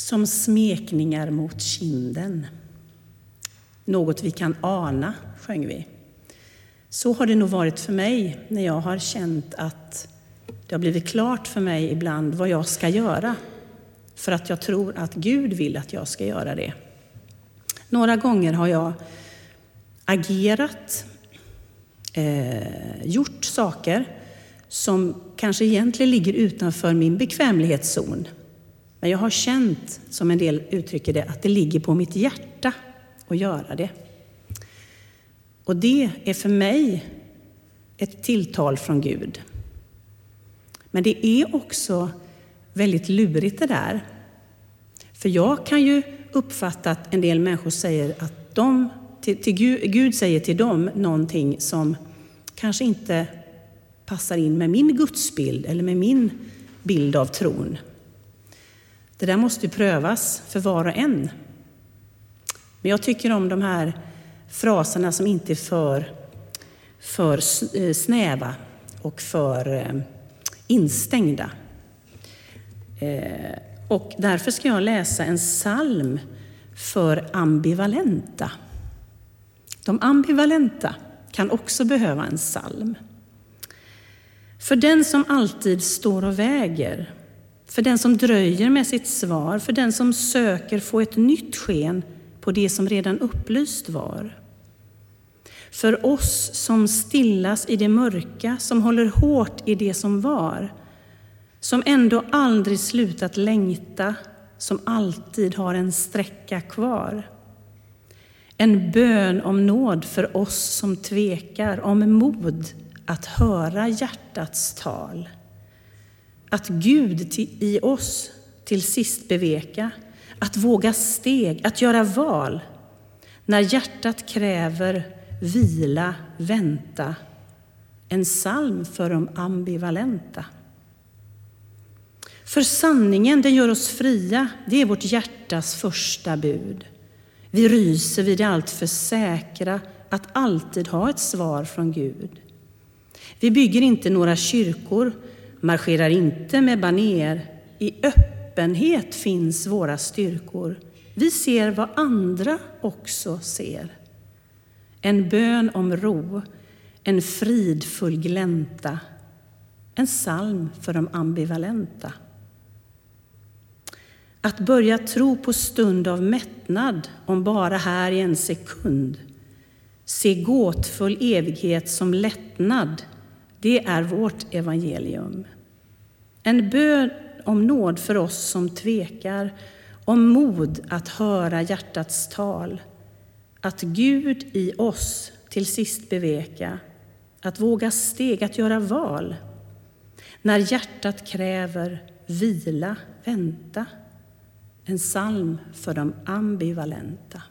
Som smekningar mot kinden. Något vi kan ana, sjöng vi. Så har det nog varit för mig när jag har känt att det har blivit klart för mig ibland vad jag ska göra för att jag tror att Gud vill att jag ska göra det. Några gånger har jag agerat, eh, gjort saker som kanske egentligen ligger utanför min bekvämlighetszon. Men jag har känt, som en del uttrycker det, att det ligger på mitt hjärta att göra det. Och det är för mig ett tilltal från Gud. Men det är också väldigt lurigt det där. För jag kan ju uppfatta att en del människor säger att de, till, till Gud, Gud säger till dem någonting som kanske inte passar in med min gudsbild eller med min bild av tron. Det där måste ju prövas för var och en. Men jag tycker om de här fraserna som inte är för, för eh, snäva och för eh, instängda. Eh, och därför ska jag läsa en psalm för ambivalenta. De ambivalenta kan också behöva en psalm. För den som alltid står och väger, för den som dröjer med sitt svar, för den som söker få ett nytt sken på det som redan upplyst var. För oss som stillas i det mörka, som håller hårt i det som var, som ändå aldrig slutat längta, som alltid har en sträcka kvar. En bön om nåd för oss som tvekar, om mod att höra hjärtats tal. Att Gud i oss till sist beveka, att våga steg, att göra val. När hjärtat kräver vila, vänta. En psalm för de ambivalenta. För sanningen, den gör oss fria. Det är vårt hjärtas första bud. Vi ryser vid det alltför säkra att alltid ha ett svar från Gud. Vi bygger inte några kyrkor, marscherar inte med baner. I öppenhet finns våra styrkor. Vi ser vad andra också ser. En bön om ro, en fridfull glänta, en psalm för de ambivalenta. Att börja tro på stund av mättnad, om bara här i en sekund. Se gåtfull evighet som lättnad, det är vårt evangelium. En bön om nåd för oss som tvekar, om mod att höra hjärtats tal. Att Gud i oss till sist beveka, att våga steg, att göra val. När hjärtat kräver vila, vänta. En psalm för de ambivalenta.